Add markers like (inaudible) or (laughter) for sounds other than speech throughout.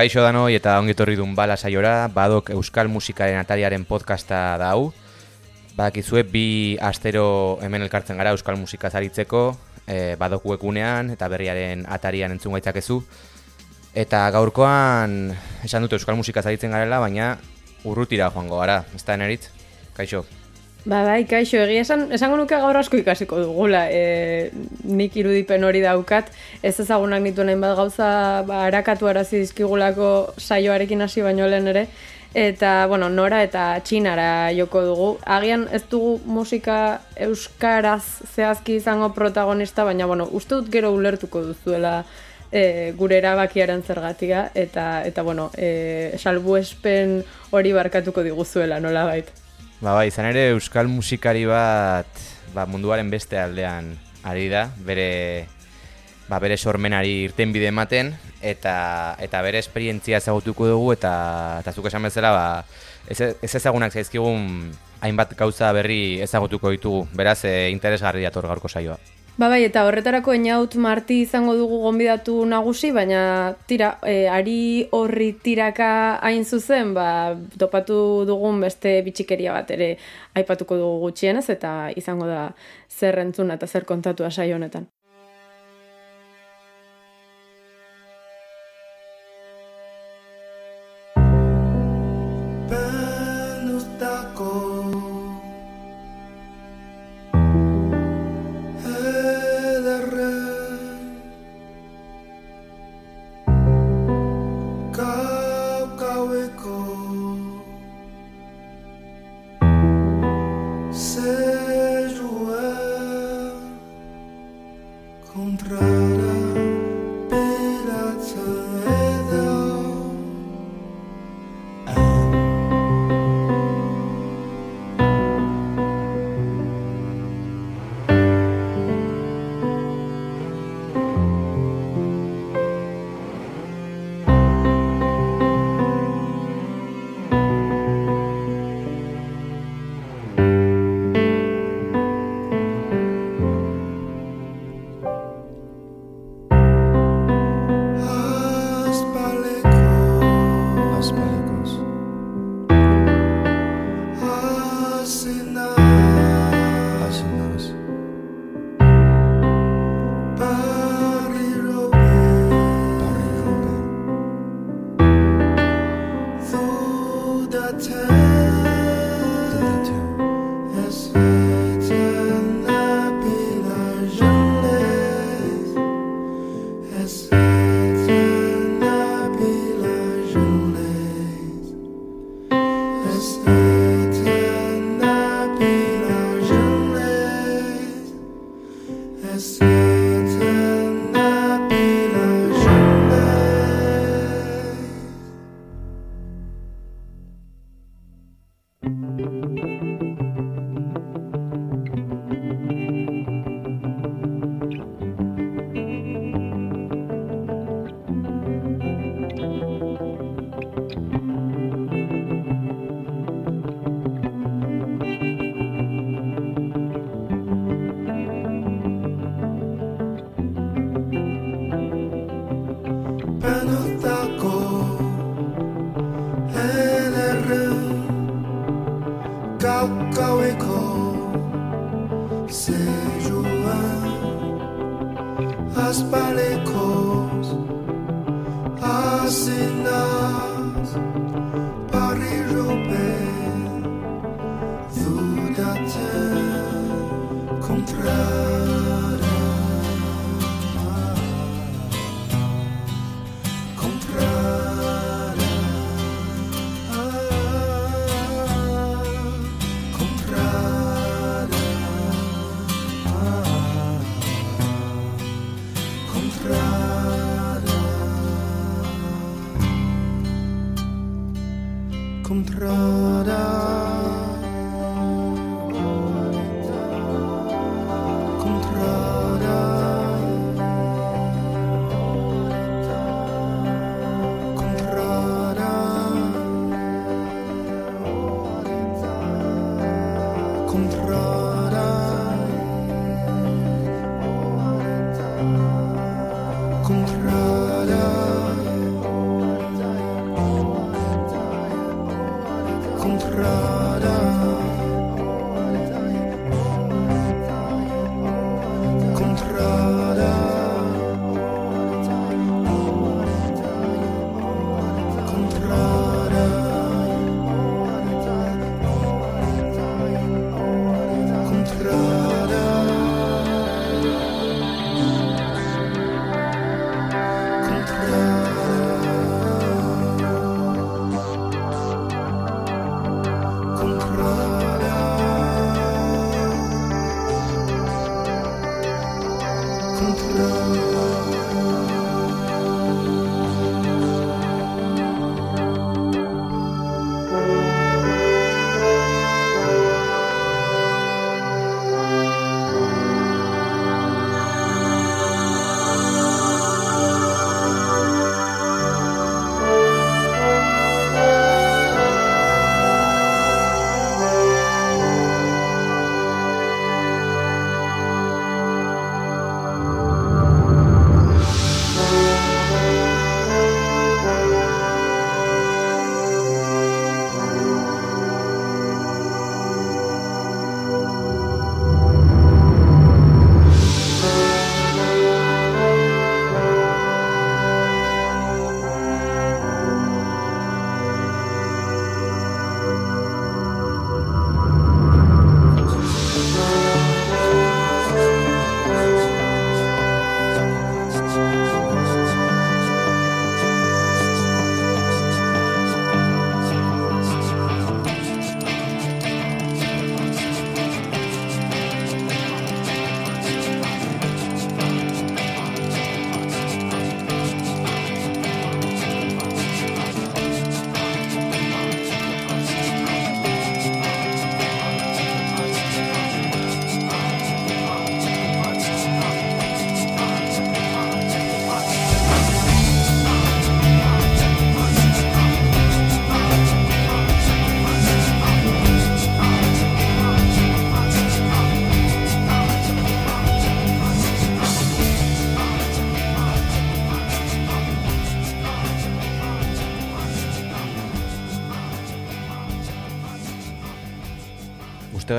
Kaixo danoi eta ongitorri dun bala saiora, badok Euskal Musikaren atariaren podcasta da hau. Badakizue bi astero hemen elkartzen gara Euskal Musika zaritzeko, e, badok webgunean eta berriaren atarian entzun gaitzakezu. Eta gaurkoan esan dute Euskal Musika zaritzen garela, baina urrutira joango gara, ez da eneritz? Kaixo. Ba, bai, kaixo, egia esan, esango nuke gaur asko ikasiko dugula. E, nik irudipen hori daukat, ez ezagunak nitu nahin bat gauza ba, harakatu arazi dizkigulako saioarekin hasi baino lehen ere. Eta, bueno, nora eta txinara joko dugu. Agian ez dugu musika euskaraz zehazki izango protagonista, baina, bueno, uste dut gero ulertuko duzuela e, gure erabakiaren zergatia. Eta, eta bueno, e, salbuespen hori barkatuko diguzuela, nola baita. Ba, bai, izan ere euskal musikari bat ba, munduaren beste aldean ari da, bere, ba, bere sormenari irten bide ematen, eta, eta bere esperientzia ezagutuko dugu, eta, eta zuk esan bezala, ba, ez, ez ezagunak zaizkigun hainbat gauza berri ezagutuko ditugu, beraz, e, interesgarri dator gaurko saioa. Ba bai, eta horretarako eniaut marti izango dugu gonbidatu nagusi, baina tira, e, ari horri tiraka hain zuzen, ba, topatu dugun beste bitxikeria bat ere aipatuko dugu gutxienez, eta izango da zer entzuna eta zer kontatu asai honetan. us enough. Uste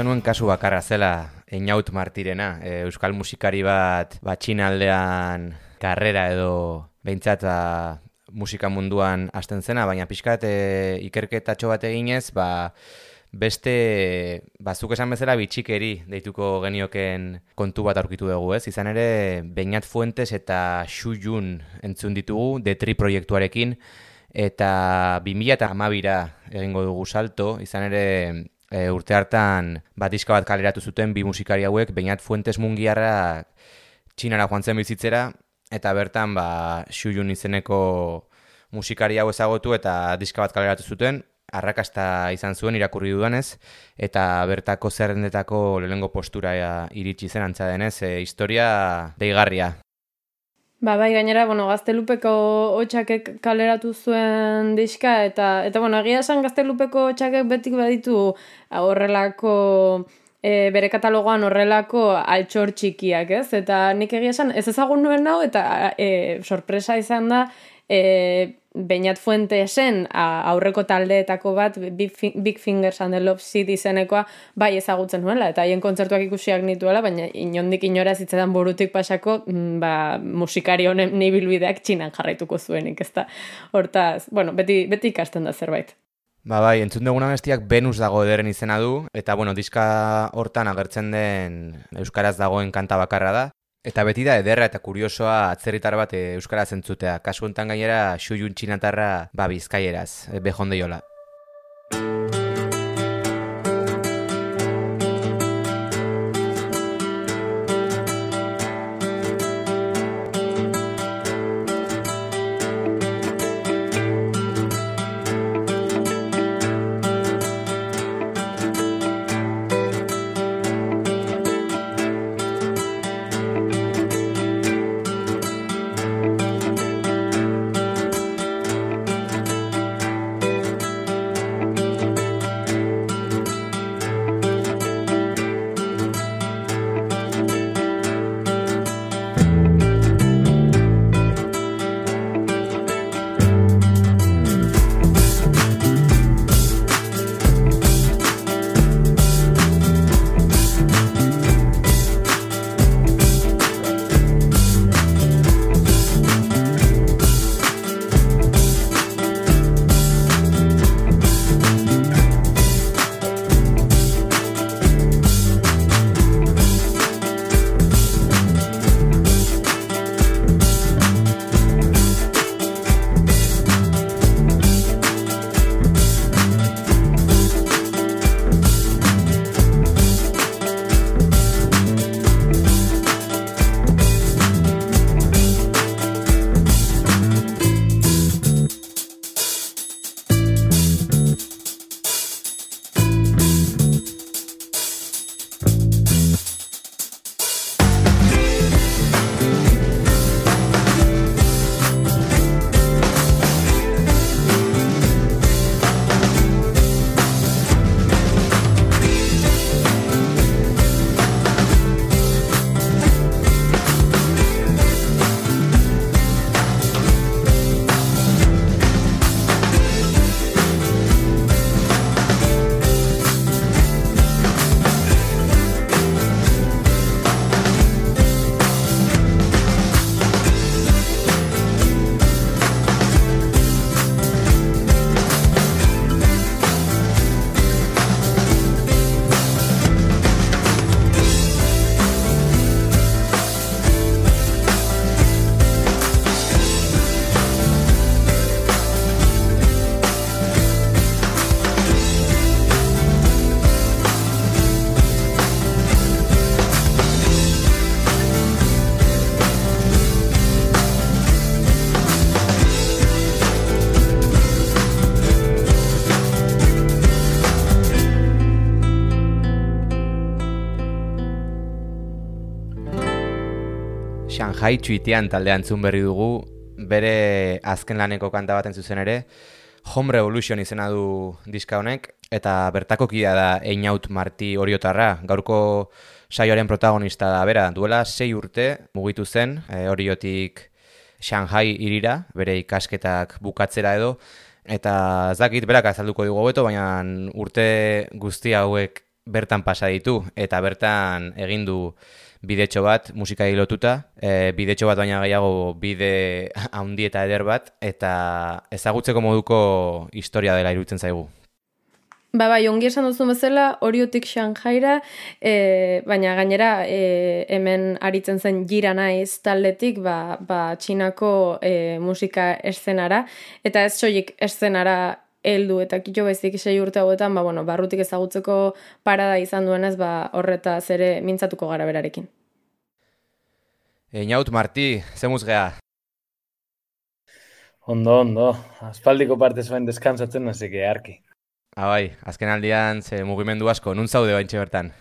genuen kasu bakarra zela Einaut Martirena, e, euskal musikari bat batxinaldean karrera edo behintzat ba, musika munduan hasten zena, baina pixkat e, ikerketatxo bat eginez, ba, beste, bazuk esan bezala bitxikeri deituko genioken kontu bat aurkitu dugu, ez? Izan ere, Beinat Fuentes eta Xuyun entzun ditugu, Detri proiektuarekin, eta 2000 eta amabira egingo dugu salto, izan ere e, urte hartan batiska bat kaleratu zuten bi musikari hauek, Beinat Fuentes Mungiarra txinara joan zen bizitzera, eta bertan ba, Xuyun izeneko musikari hau ezagotu eta diska bat kaleratu zuten, arrakasta izan zuen irakurri dudanez, eta bertako zerrendetako lehengo postura iritsi zen antza denez, e, historia deigarria. Ba, bai, gainera, bueno, gaztelupeko hotxakek kaleratu zuen diska, eta, eta bueno, egia esan gaztelupeko hotxakek betik baditu horrelako, e, bere katalogoan horrelako altxor txikiak, ez? Eta nik egia esan, ez ezagun nuen nau, eta e, sorpresa izan da, e, Beñat Fuentesen aurreko taldeetako bat Big Fingers and the Love Seed izenekoa bai ezagutzen nuela eta haien kontzertuak ikusiak nituela baina inondik inora zitzetan burutik pasako mm, ba, musikari honen nibilbideak txinan jarraituko zuenik ezta? Hortaz, bueno, beti, beti ikasten da zerbait. Ba bai, entzun duguna bestiak Venus dago ederen izena du, eta bueno, diska hortan agertzen den Euskaraz dagoen kanta bakarra da, Eta beti da ederra eta kuriosoa atzerritar bat eh, euskara zentzutea. Kasu honetan gainera Xuyun txinatarra ba bizkaieraz, eh, Shanghai txuitean taldean zun berri dugu, bere azken laneko kanta baten zuzen ere, Home Revolution izena du diska honek, eta bertako kidea da Einaut Marti Oriotarra, gaurko saioaren protagonista da, bera, duela sei urte mugitu zen, e, Oriotik Shanghai irira, bere ikasketak bukatzera edo, eta zakit berak azalduko dugu beto, baina urte guzti hauek bertan pasa ditu, eta bertan egin du bidetxo bat musika lotuta, e, bidetxo bat baina gehiago bide (laughs) handi eta eder bat, eta ezagutzeko moduko historia dela iruditzen zaigu. Ba, bai, ongi esan duzu bezala, oriotik Shanghaira, e, baina gainera e, hemen aritzen zen gira naiz taldetik, ba, ba txinako e, musika eszenara, eta ez soilik eszenara heldu eta kitxo bezik sei urte hauetan, ba, bueno, barrutik ezagutzeko parada izan duenez, ba, horreta zere mintzatuko gara berarekin. Einaut, Marti, zemuz geha? Ondo, ondo. Aspaldiko parte zuen deskantzatzen nazik eharki. Ah, bai, azken aldian ze mugimendu asko, nun zaude baintxe bertan?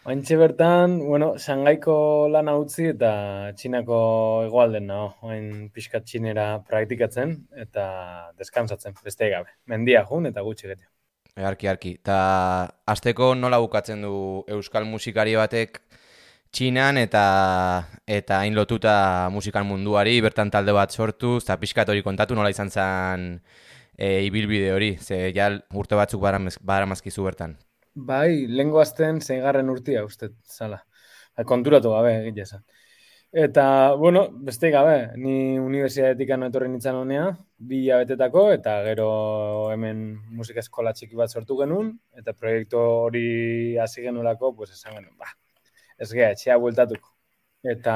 Baintxe bertan, bueno, Sangaiko lan utzi eta Txinako egoalden nago. Oain pixkat Txinera praktikatzen eta deskantzatzen, beste gabe. Mendia jun eta gutxi gete. Earki, arki. Ta azteko nola bukatzen du euskal musikari batek Txinan eta eta hain lotuta musikan munduari, bertan talde bat sortu, eta pixkat hori kontatu nola izan zen e, ibilbide hori, ze ja urte batzuk bara mazkizu bertan. Bai, lengo azten zeigarren urtia uste zala. Ba, konturatu gabe egite esan. Eta, bueno, beste gabe, ni universitatetik etorri nintzen honea, bi abetetako, eta gero hemen musika eskola txiki bat sortu genuen, eta proiektu hori hasi genulako, pues esan genuen, ba, ez geha, etxea bueltatuko. Eta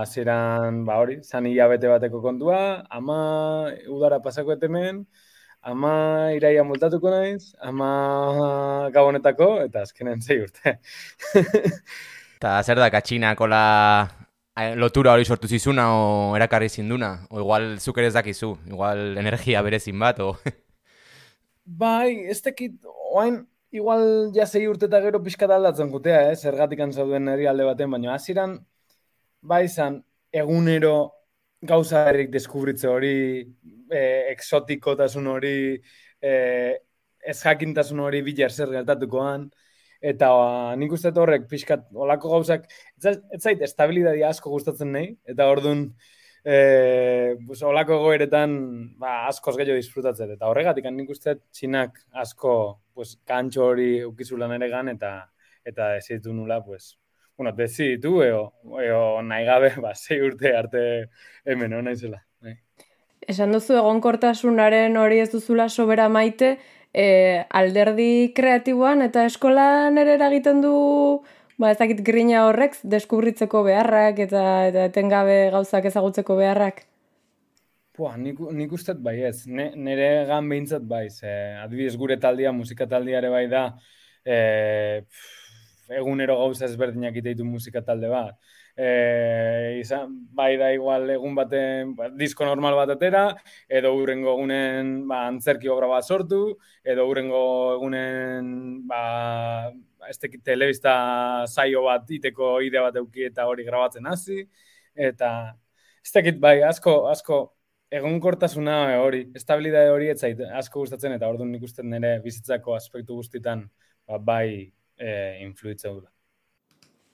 hasieran ba hori, zan hilabete bateko kontua, ama udara pasako etemen, ama iraia multatuko naiz, ama gabonetako, eta azkenen zei urte. (laughs) Eta zer da, katxinako la lotura hori sortu zizuna o erakarri zinduna? O igual zuk ere dakizu, igual energia berezin bat, o... (laughs) bai, ez tekit, oain, igual ja zei urte eta gero pixka aldatzen gutea, eh? zergatik anzauden eri alde baten, baina aziran, bai zan, egunero gauza errik deskubritze hori, e, exotikotasun hori, e, ez jakintasun hori bilar zer gertatukoan, eta ba, nik uste horrek pixkat olako gauzak, ez, zait estabilidadia asko gustatzen nahi, eta orduan e, bus, olako goeretan ba, askoz gehiago disfrutatzen, eta horregatik nik uste txinak asko pues, kantxo hori ukizulan ere gan, eta eta ez ditu nula, pues, bueno, dezi ditu, eo, eo nahi gabe, ba, zei urte arte hemen, no, naizela. Esan duzu egonkortasunaren hori ez duzula sobera maite, e, alderdi kreatiboan eta eskolan ere eragiten du ba ezakit grina horrek deskubritzeko beharrak eta eta etengabe gauzak ezagutzeko beharrak. Pua, nik, nik ustet bai ez, ne, nire gan behintzat bai, ze, adibidez gure taldia, musika taldiare bai da, e, egunero gauza ezberdinak iteitu musika talde bat. E, izan, bai da igual egun baten ba, disko normal bat atera, edo urrengo egunen ba, antzerki obra bat sortu, edo urrengo egunen ba, ez telebista saio bat iteko ide bat euki eta hori grabatzen hasi, eta ez tekit bai, asko, asko, egon kortasuna hori, estabilidade hori ez zait, asko gustatzen eta orduan nik uste nire bizitzako aspektu guztitan ba, bai e, influitza dula.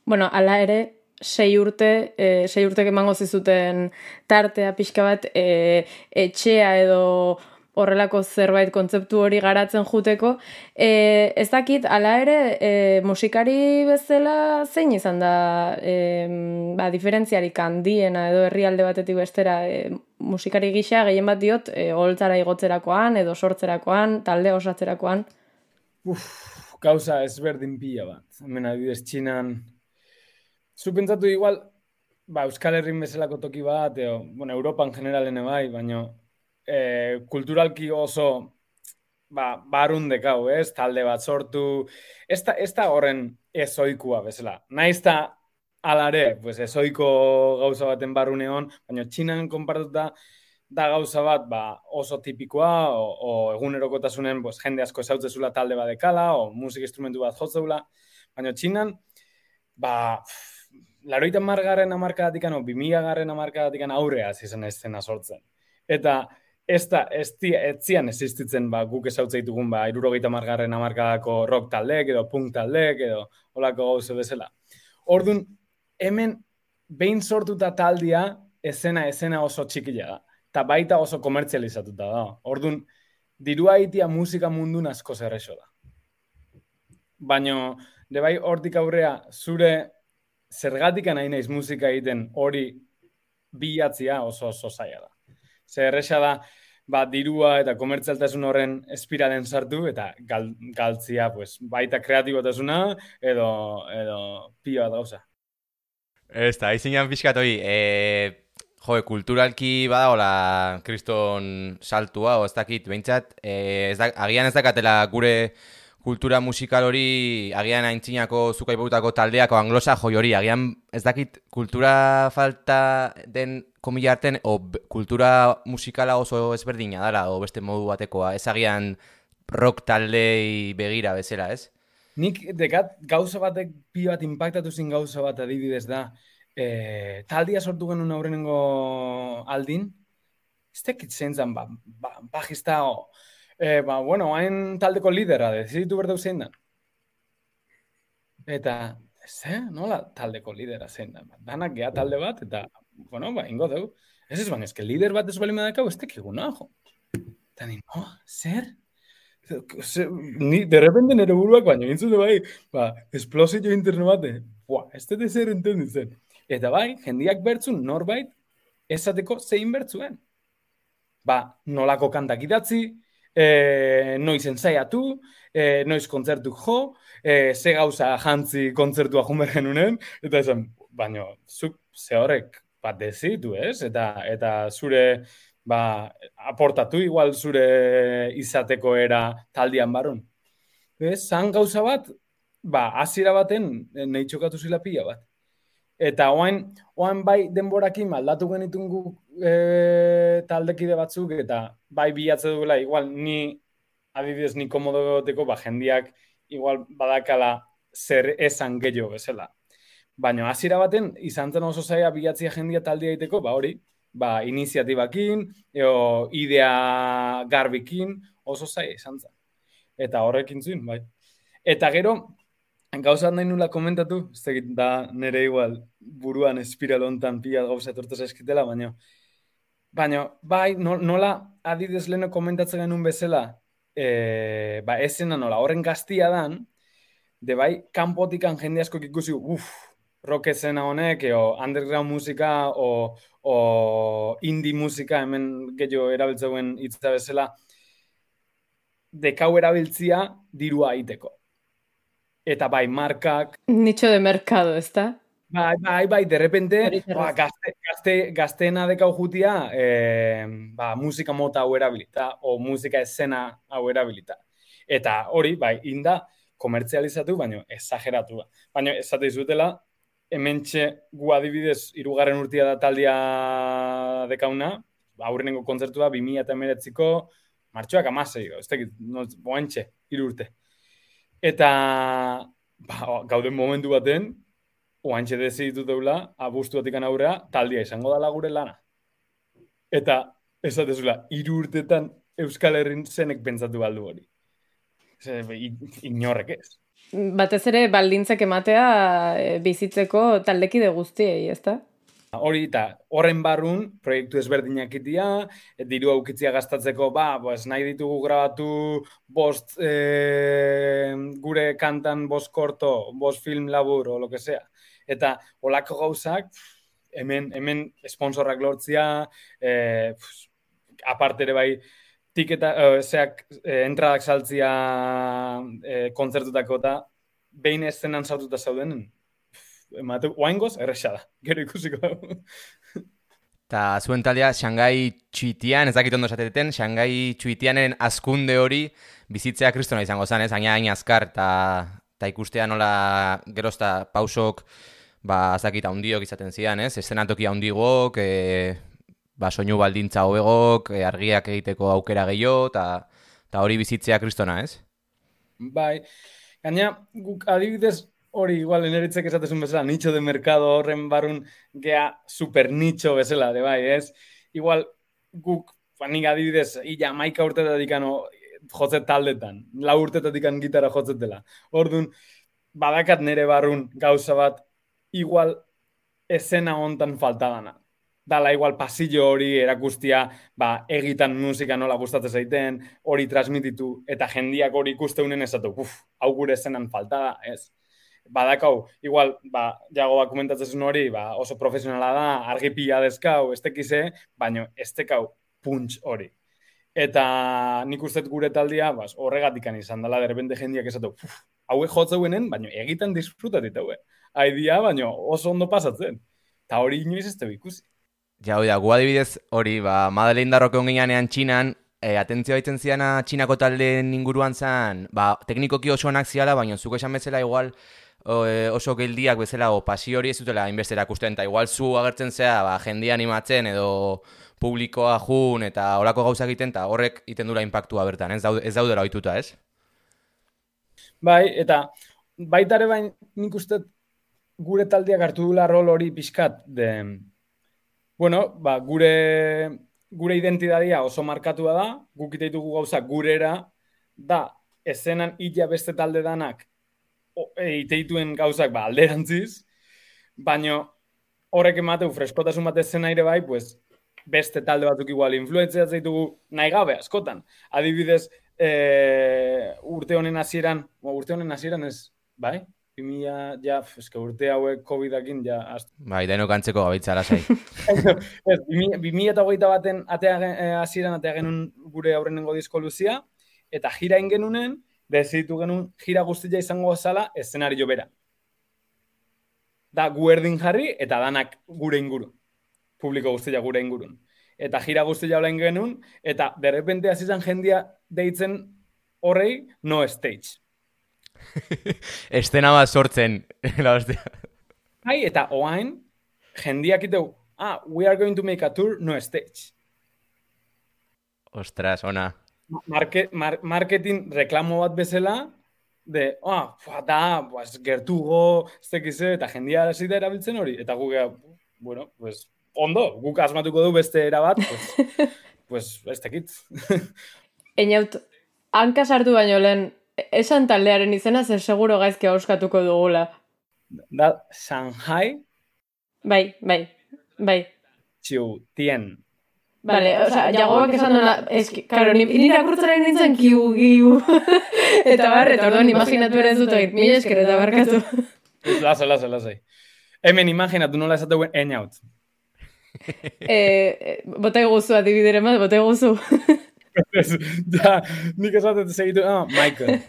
Bueno, ala ere, sei urte, e, sei urte emango zizuten tartea pixka bat e, etxea edo horrelako zerbait kontzeptu hori garatzen juteko. E, ez dakit, ala ere, e, musikari bezala zein izan da e, ba, diferentziarik handiena edo herrialde batetik bestera e, musikari gisa gehien bat diot e, holtzara igotzerakoan edo sortzerakoan, talde osatzerakoan. Uf, gauza ezberdin pila bat. Hemen adibidez txinan Zu pentsatu igual, ba, Euskal Herrin bezalako toki bat, eo, bueno, Europan generalen bai, baina e, kulturalki oso ba, barun dekau, ez? Talde bat sortu, ez da, ez da horren ezoikua bezala. Naiz da alare, pues ezoiko gauza baten barrune hon, baina txinan konpartuta da gauza bat ba, oso tipikoa, o, o egunerokotasunen pues, jende asko zula talde bat dekala, o musik instrumentu bat jotzeula, baina txinan, ba, laroita margarren amarkadatik, no, bimila garren amarkadatik aurrea zizen eszena sortzen. Eta ez da, ez, tia, ez zian existitzen ba, guk esautzeitugun ba, irurogeita margarren amarkadako rock taldek edo punk taldek edo olako gauze bezala. Ordun hemen behin sortuta taldia esena esena oso txikila da. Ta baita oso komertzializatuta da. Ordun dirua itia musika mundun asko zerrexo da. Baina, de bai hortik aurrea, zure zergatik nahi naiz musika egiten hori bilatzia oso oso zaila da. Zer da, ba, dirua eta komertzialtasun horren espiralen sartu eta gal, galtzia pues, baita kreatibotasuna edo, edo pioa dauza. Ez da, izinan pixkat hori, e, jo, kulturalki badagola kriston saltua, o ez dakit, behintzat, e, ez da, agian ez dakatela gure kultura musikal hori agian aintzinako zukaipautako taldeako anglosa joi hori, agian ez dakit kultura falta den komila arten, o kultura musikala oso ezberdina dara, o beste modu batekoa, ez agian rock taldei begira bezala, ez? Nik dekat gauza batek pi bat impactatu zin gauza bat adibidez da, e, taldia sortu genuen aurrenengo aldin, ez tekit zentzan, ba, ba, bajista, E, ba, bueno, hain taldeko lidera, dezitu berdeu zein da. Eta, ze, nola taldeko lidera zein da. Danak gea talde bat, eta, bueno, ba, ingo dugu. Ez ez ban, ezke lider bat ez bali madakau, ez tekigu naho. Eta ni, no, zer? Se, ni, de repente nere buruak baino, intzute bai, ba, esplosio interno bate, bua, ez dute zer entenditzen. Eta bai, jendiak bertzun norbait, esateko zein bertzuen. Ba, nolako kantak idatzi, e, noiz ensaiatu, e, noiz kontzertu jo, e, ze gauza jantzi kontzertua jumer genunen, eta esan, baina, zuk ze horrek bat dezitu, ez? Eta, eta zure, ba, aportatu igual zure izateko era taldian barun. Ez, zan gauza bat, ba, azira baten, nahi txokatu zila pila bat. Eta oain, oain bai denborakin aldatu genitun gu e, taldekide batzuk, eta bai bilatze duela, igual ni adibidez ni komodo goteko, ba, jendiak igual badakala zer esan gehiago bezala. Baina hasiera baten, izan zen oso zaia bilatzia jendia taldi daiteko, ba hori, ba, iniziatibakin, eo idea garbikin, oso zaia izan zen. Eta horrekin zuen, bai. Eta gero, Gauza nahi nula komentatu, ez da nire igual buruan espiral hontan pia gauza etortez eskitela, baina baina, bai, nola adidez leheno komentatzen genuen bezala, e, ba, esena nola, horren gaztia dan, de bai, kanpotikan jende asko ikusi, uff, rock esena honek, o underground musika, o, o indie musika, hemen gehiago erabiltzeuen hitza bezala, dekau erabiltzia dirua aiteko eta bai markak... Nicho de mercado, ez da? Bai, bai, bai, de repente, ba, gazte, gazte, gazteena dekau jutia, eh, ba, musika mota hau erabilita, o musika escena hau erabilita. Eta hori, bai, inda, komertzializatu, baina exageratu da. Baina, esate izutela, hementxe gu adibidez, irugarren urtia da taldia dekauna, ba, aurrenengo kontzertua, 2000 eta emeretziko, martxoak amasei, ez tekit, no, boentxe, irurte. Eta ba, gauden momentu baten, oantxe deziditu deula, abustu batikan aurrea, taldia izango dala gure lana. Eta, ez da dezula, urtetan Euskal Herrin zenek pentsatu baldu hori. Zer, inorrek ez. Batez ere, baldintzak ematea eh, bizitzeko taldekide guztiei, ez da? Hori eta horren barrun, proiektu ezberdinak itia, diru aukitzia gastatzeko, ba, pues, nahi ditugu grabatu bost e, gure kantan bost korto, bost film labur, o lo que sea. Eta olako gauzak, hemen, hemen sponsorrak lortzia, e, aparte ere bai, tiketa, e, zeak, e, entradak saltzia e, kontzertutako eta behin eszenan saututa zaudenen, emate, oaingoz, erresa da, gero ikusiko Ta zuen taldea, Shanghai txuitian, ez dakit ondo esateten, Shanghai txuitianen askunde hori bizitzea kristona izango zen, ez? Aina, aina azkar, eta ikustea nola gerozta pausok, ba, ez dakit haundiok izaten zidan, ez? Estenatoki haundigok, e, ba, soinu baldintza hobegok, e, argiak egiteko aukera gehiago, eta hori bizitzea kristona, ez? Bai, gaina, guk adibidez, hori igual eneritzek esatezun bezala, nicho de mercado horren barun gea super nicho bezala, de bai, ez? Igual guk, ba, nik adibidez, illa maika urtetatik ano, jotzet taldetan, lau urtetatik gitara jotzetela. Orduan, badakat nere barrun gauza bat, igual esena hontan faltadana. Dala igual pasillo hori erakustia, ba, egitan musika nola gustatzen zaiten, hori transmititu, eta jendiak hori ikusteunen esatu, uf, hau gure esenan faltada, ez? Badakau, igual, ba, jago ba, komentatzen hori, ba, oso profesionala da, argipia dezkau, ez tekize, baina ez tekau punts hori. Eta nik uste gure taldia, bas, horregatik izan dela, derbente jendiak esatu, haue jotzeuenen, baina egiten disfrutatit haue. Aidia, baina oso ondo pasatzen. Ta hori inoiz ez tebi ikusi. Ja, hori da, gu adibidez hori, ba, Madeleine darroke onginean txinan, e, atentzio baitzen ziana txinako talde inguruan zen, ba, teknikoki oso onak ziala, baina zuko esan bezala igual, oso geldiak bezala o pasio hori ez dutela inbestera ikusten eta igual zu agertzen zea ba, jendia animatzen edo publikoa jun eta horako gauza egiten eta horrek iten dula impactua bertan, ez, daude, ez daudera oituta, ez? Bai, eta baita ere bain nik uste gure taldiak hartu dula rol hori pixkat de, bueno, ba, gure gure identidadia oso markatua da, guk iteitugu gauza gurera, da, ezenan illa beste talde danak iteituen gauzak ba, alderantziz, baino horrek emateu freskotasun bat zen aire bai, pues, beste talde batzuk igual influentzia zaitugu nahi gabe askotan. Adibidez, e, urte honen hasieran, urte honen hasieran ez, bai? Bimila, ja, eske urte hauek COVID-akin, ja, astu. Bai, deno kantzeko gabeitza lasai. (laughs) ez, bimila eta hogeita baten atea, eh, hasieran atea genuen gure aurrenengo disko luzia, eta jira ingenunen, dezitu genuen jira guztia izango zala eszenario bera. Da gu erdin jarri eta danak gure inguru. Publiko guztia gure ingurun. Eta jira guztia olain genuen, eta derrepente azizan jendia deitzen horrei no stage. (laughs) Estena bat sortzen, (laughs) la hostia. Hai, eta oain, jendiak iteu, ah, we are going to make a tour, no stage. Ostras, ona market, mar, marketing reklamo bat bezala, de, ah, oh, da, pues, gertugo, ez tekize, eta jendia hasi da erabiltzen hori, eta guk, bueno, pues, ondo, guk asmatuko du beste erabat, pues, (laughs) pues ez tekit. (laughs) Einaut, hanka sartu baino lehen, esan taldearen izena zer seguro gaizki auskatuko dugula. Da, Shanghai? Bai, bai, bai. Txiu, tien. Vale, o sea, jagoak esan duena, es que, claro, ni, ni rakurtzaren nintzen kiu, kiu. (laughs) eta barre, tordon, imaginatu ere dut egit, mila esker eta barkatu. Lasa, lasa, lasa. Hemen imaginatu nola esatu guen eniaut. (laughs) eh, bota eguzu, adibidere maz, bota eguzu. ja, nik esatet segitu, ah, Michael.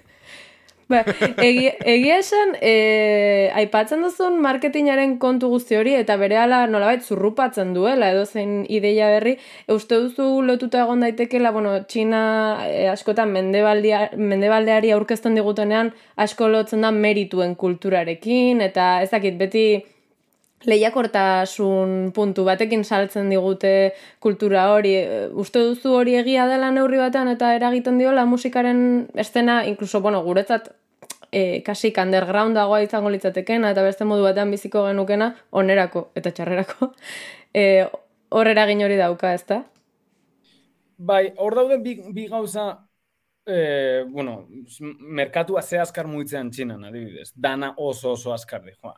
Ba, egia, egia esan, e, aipatzen duzun marketingaren kontu guzti hori, eta bere ala nolabait zurrupatzen duela, edo zein ideia berri, uste duzu lotuta egon daitekela, bueno, Txina e, askotan mendebaldeari aurkezten digutenean, asko lotzen da merituen kulturarekin, eta ez dakit, beti lehiakortasun puntu batekin saltzen digute kultura hori. Uste duzu hori egia dela neurri batean eta eragiten diola musikaren estena, inkluso, bueno, guretzat e, kasik undergroundagoa izango litzatekena eta beste modu batean biziko genukena onerako eta txarrerako. (laughs) E, hor eragin hori dauka, ezta? Bai, hor daude bi, bi gauza e, bueno, merkatua ze askar muitzean txinan, adibidez. Dana oso oso askar di, joa.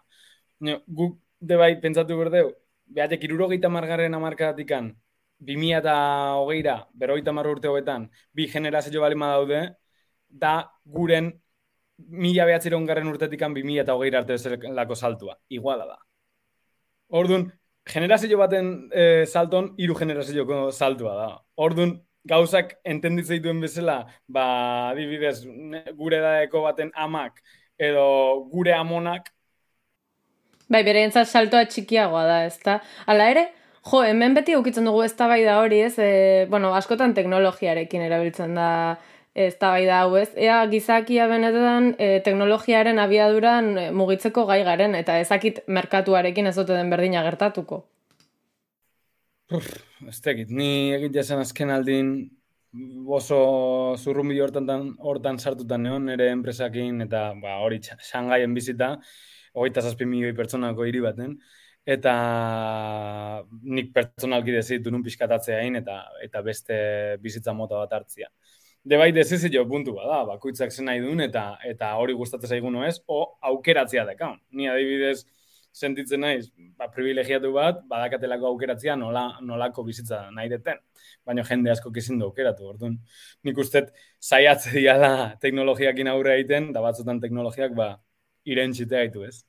Guk, de bai, pentsatu berdeu, behatek irurogeita margarren amarkadatikan, bi mila eta hogeira, berrogeita urte hogetan, bi generazio balima daude, da guren mila behatzeron garren urtetikan bi mila eta hogeira arte lako saltua. Iguala da. Orduan, generazio baten e, salton, hiru generazioko saltua da. Orduan, gauzak entenditzei duen bezala, ba, adibidez, gure daeko baten amak, edo gure amonak. Bai, bere entzat saltoa txikiagoa da, ez da? Hala ere, jo, hemen beti ukitzen dugu ez da bai da hori, ez? E, bueno, askotan teknologiarekin erabiltzen da, ez da bai da hau ez. Ea gizakia benetan e, teknologiaren abiaduran e, mugitzeko gai garen, eta ezakit merkatuarekin ez den berdina gertatuko. Uf, ez tekit, ni egit jasen azken aldin oso zurrumbi hortan, hortan sartutan neon, nire enpresakin, eta ba, hori Shangaien bizita, hogeita zazpi milioi pertsonako hiri baten, eta nik pertsonalki dezitu nun pixkatatzea eta, eta beste bizitza mota bat hartzia. De bai desizio puntu bada, bakoitzak zen nahi duen, eta eta hori gustatzen zaigun ez, o aukeratzea deka. Ni adibidez, sentitzen naiz, ba, privilegiatu bat, badakatelako aukeratzea nola, nolako bizitza nahi deten. Baina jende asko kizin du aukeratu, orduan. Nik uste zaiatze diala teknologiakin aurre egiten, da batzutan teknologiak ba, irentxitea gaitu ez.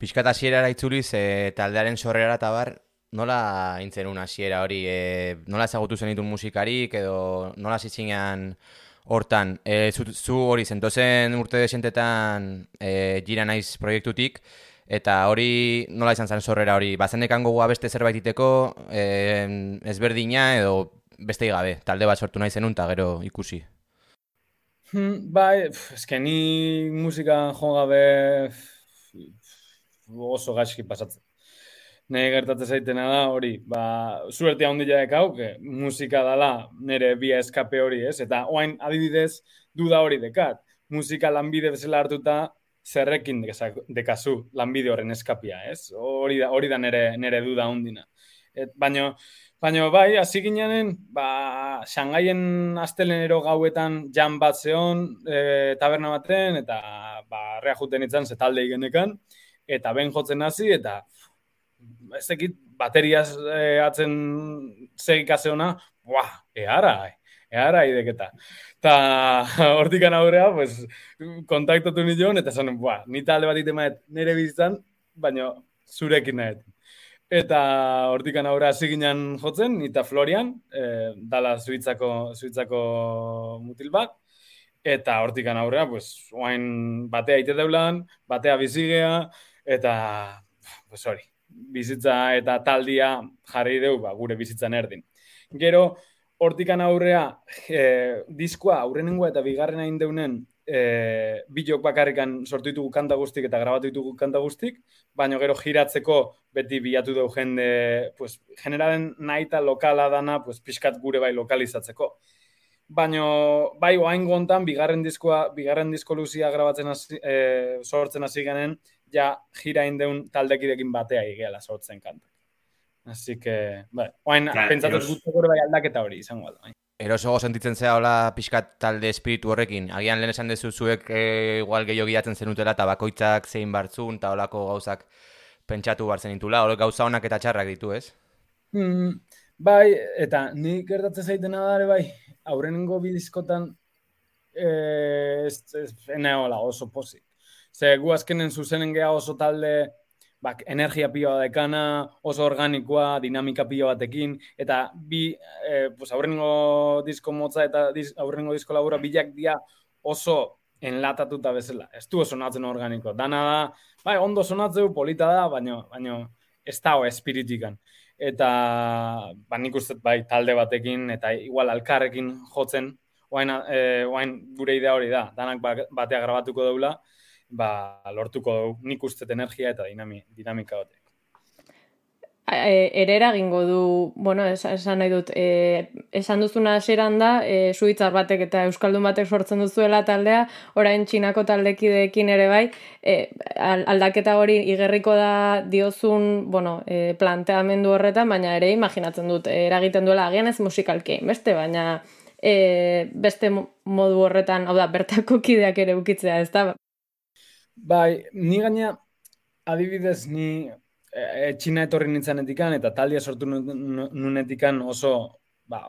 Piskat asiera itzuliz, e, taldearen sorrera eta bar, nola intzen una asiera hori, e, nola ezagutu zen musikarik, edo nola zizinean hortan, e, zu, hori zentozen urte desentetan e, gira naiz proiektutik, eta hori nola izan zen sorrera hori, bazenekan gogoa beste zerbait iteko, e, ezberdina edo beste gabe, talde bat sortu nahi zenun, eta gero ikusi. Hmm, bai, eskeni musika jo gabe oso gaizki pasatzen. Ne gertatzen zaitena da hori, ba, zuertia handia dekau, que musika dala nire bia eskape hori, ez? Eta oain adibidez, duda hori dekat. Musika lanbide bezala hartuta, zerrekin dekazu lanbide horren eskapia, ez? Hori da, hori da nire, nire duda hundina. Et, baino, baino bai, hasi ginean, ba, Shangaien astelenero gauetan jan bat zeon, e, taberna baten, eta ba, rea juten itzan, zetalde igenekan, eta ben jotzen hasi eta ez dakit bateriaz e, atzen segika zeona, buah, eara, eara ideketa. Ta (laughs) hortikan aurrea, pues, kontaktatu nion, eta zanen, buah, ni talde bat itemaet nire bizitzan, baina zurekin nahet. Eta hortikan aurrea ziginan jotzen, eta Florian, e, dala zuitzako, zuitzako mutil bat, eta hortikan aurrea, pues, oain batea ite deulan, batea bizigea, eta pues hori, bizitza eta taldia jarri dugu ba, gure bizitzan erdin. Gero, hortikan aurrea, e, diskoa aurrenengoa eta bigarrena indeunen e, bilok bakarrikan sortu ditugu kanta guztik eta grabatu ditugu kanta guztik, baina gero giratzeko beti bilatu dugu jende, pues, generalen nahi eta lokala dana, pues, pixkat gure bai lokalizatzeko. Baina, bai, oain gontan, bigarren diskoa, bigarren disko luzia grabatzen hasi, e, sortzen hasi genen, ja jira indeun taldekidekin batea igela sortzen kantak. Así que, bai, oain, ja, pentsatu eros... guztu bai aldaketa hori izango da. Bai. Eroso sentitzen zea hola pixkat talde espiritu horrekin. Agian lehen esan dezu zuek e, igual gehiago giatzen zenutela eta bakoitzak zein bartzun eta holako gauzak pentsatu bar zenitula. Hor gauza honak eta txarrak ditu, ez? Mm, bai, eta nik gertatzen zaitena da bai, aurrenengo bidizkotan eh, ez, ez, oso pozik. Ze gu azkenen zuzenen geha oso talde bak, energia pila dekana, oso organikoa, dinamika pila batekin, eta bi, e, pues, aurrengo disko motza eta diz, aurrengo disko labura bilak dia oso enlatatuta bezala. Ez du sonatzen organiko. Dana da, bai, ondo sonatzeu, polita da, baina baino ez da espiritikan. Eta, ba, nik uste, bai, talde batekin, eta igual alkarrekin jotzen, oain, e, oain gure idea hori da, danak ba, batea grabatuko daula, ba, lortuko du nik uste energia eta dinami, dinamika batek. E, ere eragingo du, bueno, esan nahi dut, e, esan duzuna eseran da, e, suitzar batek eta euskaldun batek sortzen duzuela taldea, orain txinako taldekideekin ere bai, e, aldaketa hori igerriko da diozun, bueno, e, planteamendu horretan, baina ere imaginatzen dut, e, eragiten duela agian ez musikalki, beste, baina e, beste modu horretan, hau da, bertako kideak ere ukitzea, ez da, Bai, ni gaina adibidez ni e, e, txina etorri nintzen eta taldia sortu nunetikan oso ba,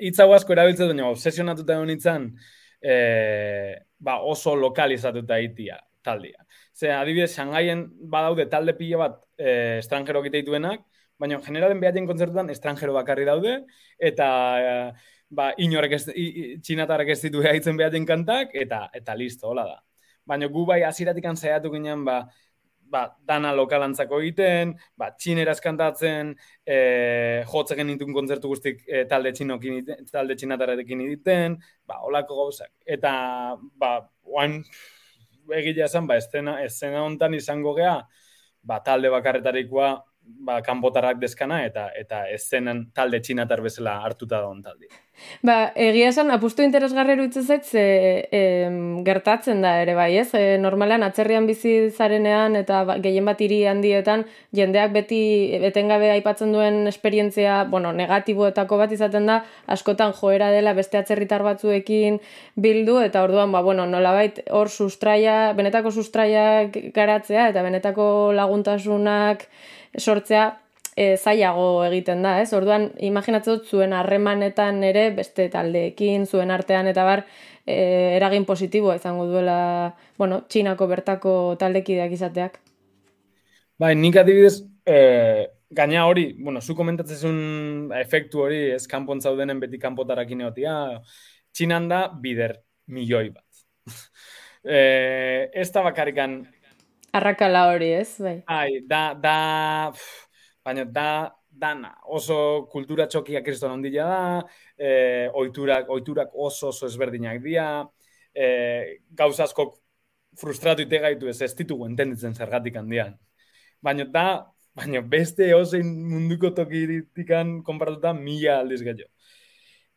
hitza asko erabiltzen baina obsesionatuta egon nintzen e, ba, oso lokalizatuta itia taldia. Ze adibidez, Shangaien badaude talde pila bat e, estrangero gite dituenak, baina generalen behatzen kontzertutan estrangero bakarri daude, eta e, ba, inorek ez, txinatarek ez ditu behatzen (laughs) behatzen kantak, eta eta listo, hola da baina gu bai aziratik saiatu ginen, ba, ba, dana lokalantzako egiten, ba, txineraz kantatzen, e, jotzen ditun kontzertu guztik e, talde txinokin, talde txinatarekin egiten, ba, olako gauzak. Eta, ba, oain, egila esan, ba, estena, estena hontan izango gea, ba, talde bakarretarikoa ba, kanpotarrak deskana eta eta eszenen talde txinatar bezala hartuta da on talde. Ba, egia esan, apustu interesgarri eruditzen zait, ze e, gertatzen da ere bai, ez? E, normalan, atzerrian bizi zarenean eta ba, gehien bat hiri handietan, jendeak beti etengabe aipatzen duen esperientzia, bueno, negatiboetako bat izaten da, askotan joera dela beste atzerritar batzuekin bildu, eta orduan, ba, bueno, nolabait hor sustraia, benetako sustraia garatzea, eta benetako laguntasunak sortzea, e, zailago egiten da, ez? Orduan, imaginatzen dut zuen harremanetan ere beste taldeekin, zuen artean eta bar, e, eragin positiboa izango duela, bueno, txinako bertako taldekideak izateak. Bai, nik adibidez, e, gaina hori, bueno, zu komentatzen efektu hori, ez kanpon zaudenen beti kanpotarakin egotia, txinan da bider milioi bat. (laughs) e, ez da bakarrikan... Arrakala hori, ez? Bai. Ai, da, da, baina da dana oso kultura txokia kriston ondila da, e, oiturak, oiturak oso oso ezberdinak dira, e, gauz asko frustratu ite gaitu ez ez ditugu entenditzen zergatik handian. Baina da, baina beste osein munduko tokiritikan konparatuta mila aldiz gehiago.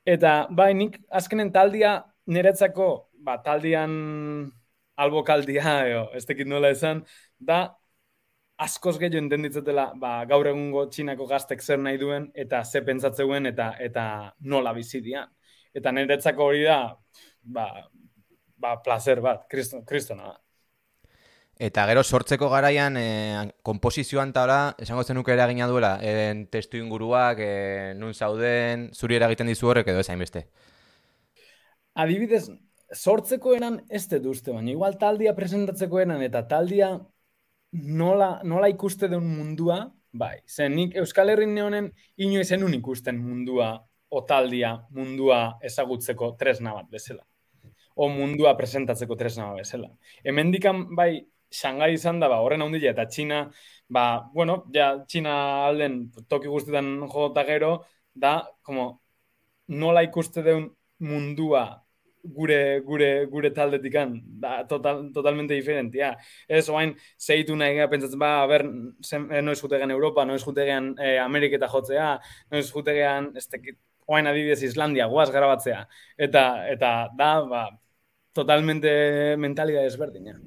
Eta, bai, nik azkenen taldia niretzako, ba, taldian albokaldia, eo, ez tekit nola esan, da askoz gehiago entenditzetela ba, gaur egungo txinako gaztek zer nahi duen eta ze pentsatzeuen eta eta nola bizi dian. Eta niretzako hori da ba, ba placer bat, kristona da. Eta gero sortzeko garaian e, komposizioan taula, esango zenuke eragina duela, eren testu inguruak, e, nun zauden, zuri eragiten dizu horrek edo ezain beste? Adibidez, sortzeko eran ez duzte, baina igual taldia presentatzeko eran eta taldia nola, nola ikuste duen mundua, bai, zen nik Euskal Herrin neonen ino zenun ikusten mundua, otaldia mundua ezagutzeko tresna bat bezala. O mundua presentatzeko tresna bat bezala. Hemen dikan, bai, Shanghai izan da, ba, horren handia, eta Txina, ba, bueno, ja, Txina alden toki guztetan jota gero, da, como, nola ikuste duen mundua gure gure gure taldetikan da total, totalmente diferentia. Ez oain zeitu nahi gara pentsatzen ba, ber, eh, noiz jutegean Europa, noiz jutegean eh, Ameriketa jotzea, noiz jutegean, ez tekit, oain adibidez Islandia, guaz garabatzea. Eta, eta da, ba, totalmente mentalidad ezberdina.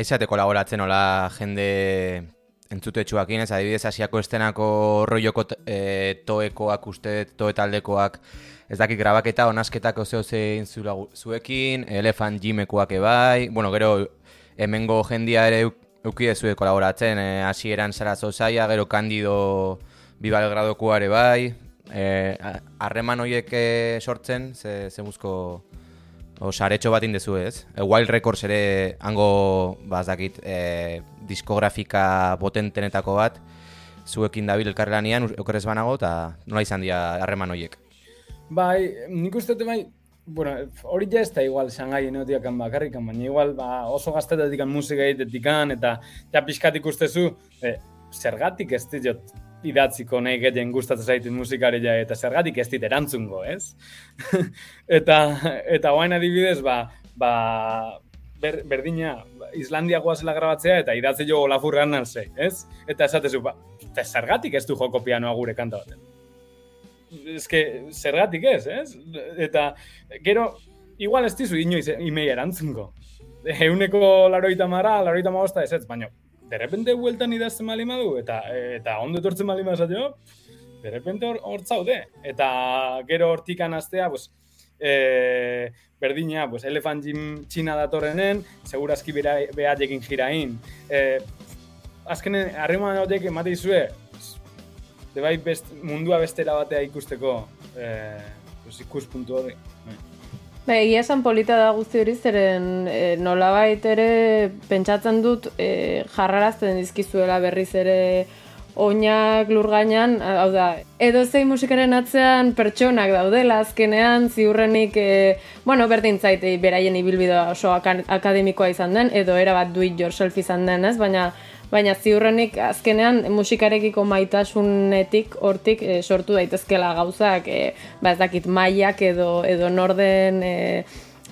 Aizate kolaboratzen hola jende entzute txuakin, ez? Adibidez asiako estenako roioko e, toekoak uste, toetaldekoak, ez dakit grabaketa, onasketak ose ose zuekin, elefant jimekoak ebai, bueno, gero hemengo jendia ere eukide zue kolaboratzen, e, hasieran zara zozaia, gero kandido bibalgradokoare bai, e, harreman horiek e, sortzen, ze, ze buzko O saretxo bat indezu ez. E, Wild Records ere hango, bazdakit, e, diskografika potentenetako bat, zuekin dabil elkarrelanean, okerrez banago, eta nola izan dira harreman horiek? Bai, nik uste bai, bueno, hori ja ez da igual Shanghai enotiakan bakarrikan, baina igual ba, oso gaztetatik musika egitetikan, eta ja pixkat ikustezu, e, zergatik ez diot idatziko nahi gehien gustatzen zaitin musikaria eta zergatik ez dit erantzungo, ez? (laughs) eta eta guain adibidez, ba, ba, ber, berdina, Islandia guazela grabatzea eta idatze jo olafurrean nalze, ez? Eta esatezu, ba, zergatik ez du joko pianoa gure kanta baten eske zergatik ez, ez? Eta gero igual ez dizu inoiz imei erantzungo. Euneko laroita mara, laroita magosta ez ez, baina derrepente hueltan idazten mali madu, eta, eta ondo etortzen mali mazatio, derrepente hor, hor zaude. Eta gero hortikan astea, pues, e, berdina, pues, elefant jim txina datorrenen, segurazki behatekin jirain. E, azkenen, harreman hautek emate izue, de bai best, mundua bestera batea ikusteko eh, pues, ikuspuntu hori. Ba, egia esan polita da guzti hori zeren e, nolabait ere pentsatzen dut e, jarrarazten dizkizuela berriz ere oinak lur gainean, hau da, edo zein musikaren atzean pertsonak daudela azkenean, ziurrenik, e, bueno, berdin zaite beraien ibilbidea oso akademikoa izan den, edo era bat do it yourself izan den, ez? Baina, baina ziurrenik azkenean musikarekiko maitasunetik hortik e, sortu daitezkela gauzak e, ba ez dakit mailak edo edo norden e,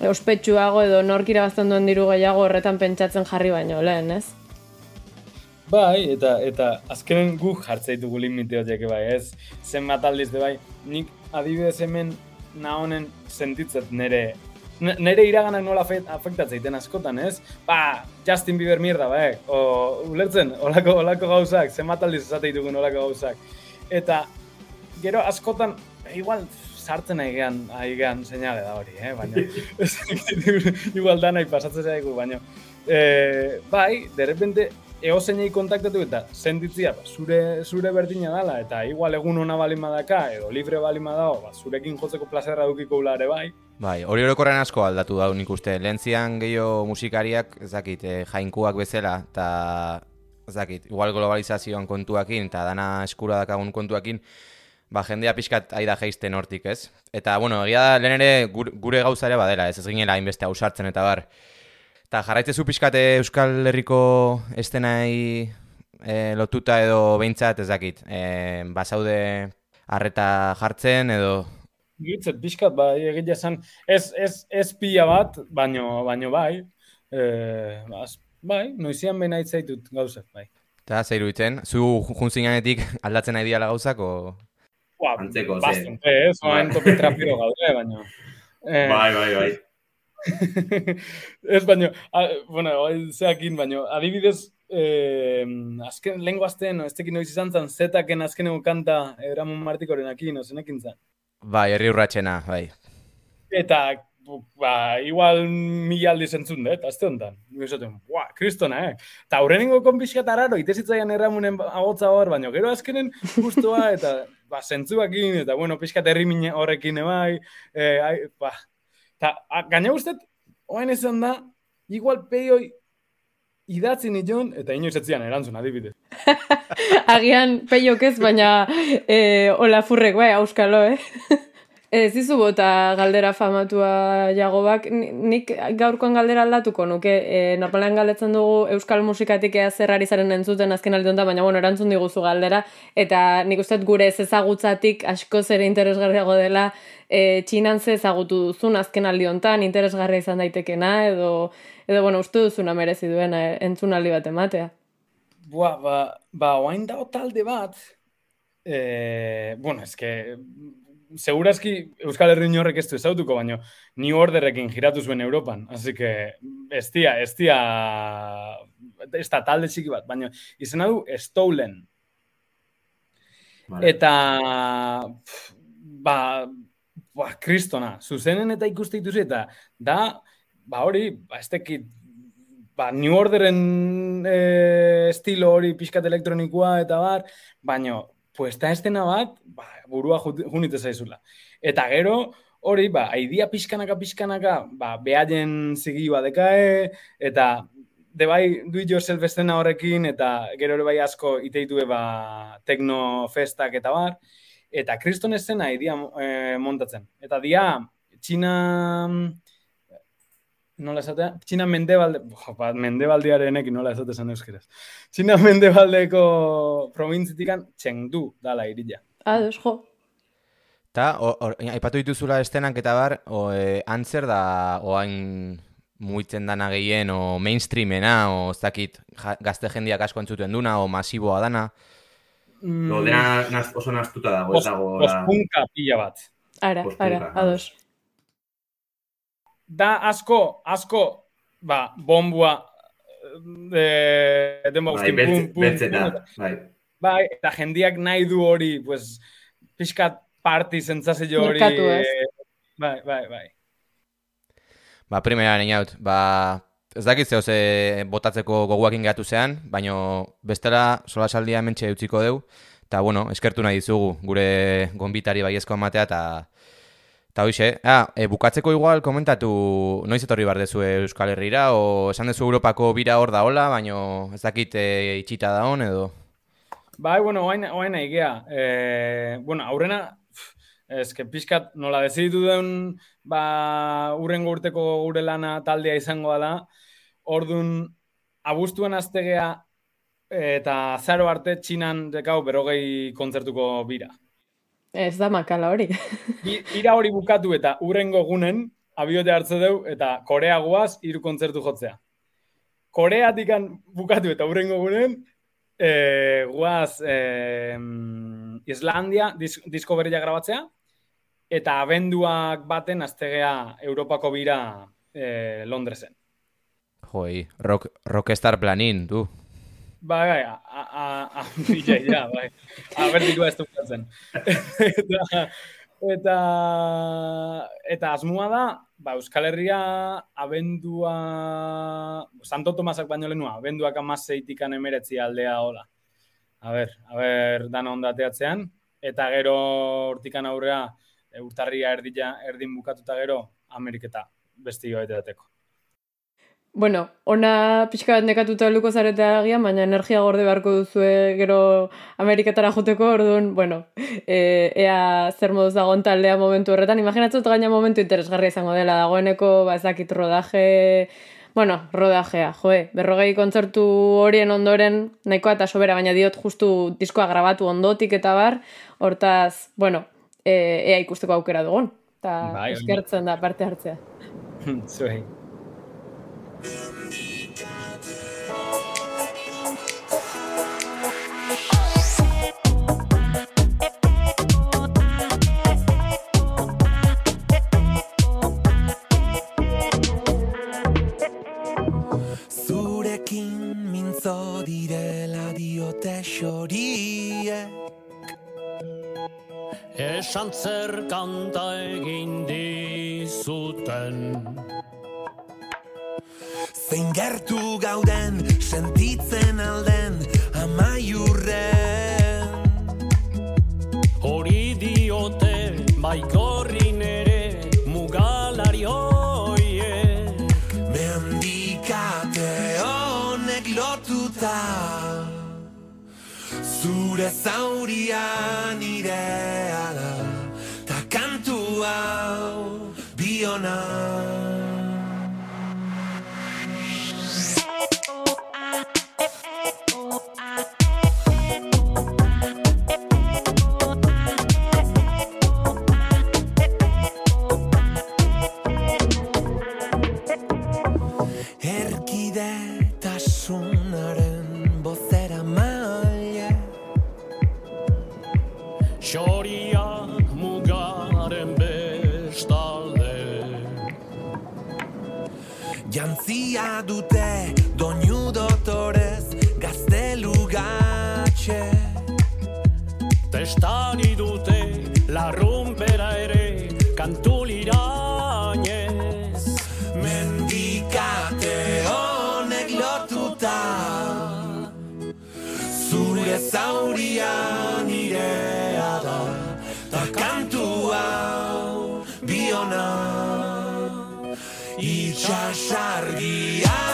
ospetsuago edo nork irabazten duen diru gehiago horretan pentsatzen jarri baino lehen, ez? Bai, eta eta azkenen guk jartzea ditugu limite horiek bai, ez? Zenbat aldiz de bai, nik adibidez hemen na honen sentitzet nere nere iraganak nola afektatzen askotan, ez? Ba, Justin Bieber mierda, ba, eh? O, ulertzen, olako, olako gauzak, zenbat aldiz esate ditugun olako gauzak. Eta, gero askotan, igual, sartzen nahi gehan seinale da hori, eh? Baina, (laughs) (laughs) igual da nahi pasatzen zaigu, baina, eh, bai, derrepente, ego zeinei kontaktatu eta senditzia ba, zure, zure berdina dala eta igual egun ona balin badaka edo libre balin badao, ba, zurekin jotzeko plazerra dukiko ulare bai. Bai, hori orokorren asko aldatu da nik uste. Lentzian gehiago musikariak, ez dakit, eh, jainkuak bezala eta ez dakit, igual globalizazioan kontuakin eta dana eskura dakagun kontuakin, ba, jendea pixkat aida geisten hortik, ez? Eta, bueno, egia da, lehen ere gure, gure gauzare badela, ez ez ginela hainbeste ausartzen eta bar. Eta jarraitze zu pixkate Euskal Herriko estenai e, lotuta edo behintzat ez dakit. E, basaude harreta jartzen edo... Gitzet, pixkat, bai, egit jasan, ez, ez, ez pila bat, baino, baino bai, e, bas, bai, noizian behin zaitut gauzak, bai. Eta, zeiru iten, zu juntzinanetik aldatzen nahi diala gauzak, o... Ba, Antzeko, bastante, ez, oain topi trapiro gaude, baino. Eh, bai, bai, bai. (laughs) ez baino, a, bueno, zeakin baino, adibidez, eh, azken, lehen guazten, ez tekin noiz izan zan, zetaken azken kanta Eramon Martikoren akin, no, zenekin zan. Bai, herri urratxena, bai. Eta, ba, igual mila aldi zentzun, dut, azte honetan. Esaten, buah, kristona, eh? Ta aurrenengo konpixkat araro, itezitzaian erramunen agotza hor, baino, gero azkenen guztua, eta, ba, zentzuakin, eta, bueno, pixkat herri horrekin, bai, eh, ba, Ta, gaina guztet, oain esan da, igual peioi idatzen nion, eta inoiz etzian erantzun, adibidez. (laughs) Agian peiok ez, baina e, hola furrek, bai, auskalo, eh? (laughs) Ez izu bota galdera famatua jagobak, nik gaurkoan galdera aldatuko nuke, e, normalean galdetzen dugu euskal musikatik ea zerrari zaren entzuten azken aldi baina bueno, erantzun diguzu galdera, eta nik uste gure ez ezagutzatik asko zere interesgarriago dela e, txinan ze ezagutu duzun azken aldi honetan, interesgarria izan daitekena, edo, edo bueno, uste duzuna merezi duena e, entzun aldi bat ematea. Bua, ba, ba, oain dago talde bat, e, bueno, eske, segurazki Euskal Herri horrek ez du ezautuko, baino New Orderrekin giratu zuen Europan. Así que, ez tia, ez tia, ez da talde txiki bat, baino izena du Stolen. Vale. Eta, ba, ba, kristona, zuzenen eta ikuste dituzu eta da, ba hori, ba, ez tekit, ba, New Orderen e, estilo hori pixkat elektronikoa eta bar, baino, pues ta estena bat, ba, burua junite zaizula. Eta gero, hori, ba, aidia pixkanaka pixkanaka, ba, behaien zigi badekae, eta de bai do it yourself estena horrekin, eta gero ere bai asko iteitu ba, tekno festak eta bar, eta kriston estena aidia e, montatzen. Eta dia, Txina... Nola esatea? Txina mendebalde... Jo, bat, mendebaldearenek nola esate esan euskeraz. Txina mendebaldeko provintzitikan Chengdu dala irila. Ados, jo. Ta, aipatu dituzula estenak eta bar, o, e, antzer da oain muitzen dana gehien, o mainstreamena, o ez dakit ja, gazte jendiak asko entzuten duna, o masiboa dana. Mm, No, dena naz, oso naztuta dago, ez dago... pila bat. Ara, ara, ah. ados. Da asko, asko, ba, bombua, e, denbo Bai, beltz, pum, pum, bai. Bai, eta jendiak nahi du hori, pues, pixkat party zentzazio hori. Merkatu, ez? eh, Bai, bai, bai. Ba, primera haut, ba, ez dakit zeo ze botatzeko goguakin gehatu zean, baino bestela sola saldia mentxe utziko deu, eta bueno, eskertu nahi dizugu gure gonbitari baiezko ematea, eta eta hoxe, ah, e, bukatzeko igual komentatu noiz etorri bar dezu Euskal Herrira, o esan dezu Europako bira hor da hola, baino ez dakit e, itxita da hon edo... Bai, bueno, oain, oain nahi gea. Eh, bueno, aurrena, que pixkat nola deziditu den, ba, urrengo urteko gure lana taldea izango da, ordun abuztuan aztegea eta zaro arte txinan dekau berogei kontzertuko bira. Ez da makala hori. Bira hori bukatu eta urrengo gunen, abiote hartze deu eta Korea guaz hiru kontzertu jotzea. Koreatikan bukatu eta urrengo gunen, e, guaz e, Islandia dis, disko berria grabatzea, eta abenduak baten aztegea Europako bira e, Londresen. Joi, rock, rockstar planin, du. Bai, bai, a, a, a, a, (laughs) bai. Abertikoa ez dukatzen. eta, eta, eta asmoa da, ba, Euskal Herria abendua, Santo Tomasak baino lehenua, abenduak amaseitikan emeretzi aldea hola. A ber, a ber, dana ondateatzean, eta gero hortikan aurrea, e, urtarria erdila, erdin bukatuta gero, Ameriketa besti joeteteko. Bueno, ona pixka bat nekatuta luko zarete agian, baina energia gorde beharko duzue gero Ameriketara joteko, orduan, bueno, (laughs) e, ea zer moduz dagoen taldea momentu horretan. Imaginatzen gaina momentu interesgarria izango dela, dagoeneko, ba, ez dakit rodaje, bueno, rodajea, joe, berrogei kontzertu horien ondoren, nahikoa eta sobera, baina diot justu diskoa grabatu ondotik eta bar, hortaz, bueno, e, ea ikusteko aukera dugun. Eta Bai, eskertzen da parte hartzea. (laughs) Zuei. Esan zer kanta egin dizuten Zein gertu gauden sentitzen alden amaiurren. Hori diote baikorrin ere mugalari hoiek Mendikate honek lotuta Zure zauria nirea da Ta kantu hau biona Xoria mugaren bestalde Jantzia dute doinu dotorez gaztelu gatxe Testari dute larrumpera ere kantulirainez Mendikate honek lotuta Zure zauria Itxasargia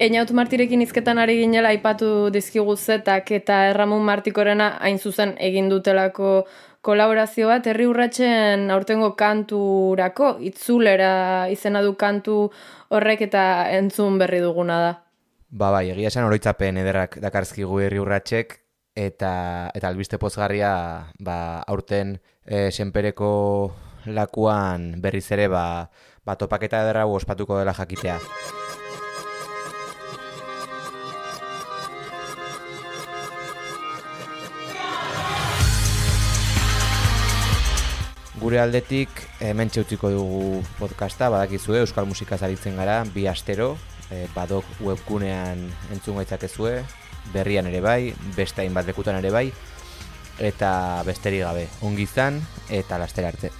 Einaut Martirekin izketan ari ginela aipatu dizkigu zetak eta Erramun Martikorena hain zuzen egin dutelako kolaborazio bat herri urratsen aurtengo kanturako itzulera izena du kantu horrek eta entzun berri duguna da. Ba bai, egia esan oroitzapen ederrak dakarzkigu herri urratsek eta eta albiste pozgarria ba, aurten e, senpereko lakuan berriz ere ba, ba topaketa ederra ospatuko dela jakitea. Gure aldetik hemen utziko dugu podcasta, badakizue Euskal Musikaz aritzen gara, bi astero, e, badok webgunean entzun gaitzakezue, berrian ere bai, beste hainbat lekutan ere bai, eta besterik gabe, ongi izan eta lastera arte.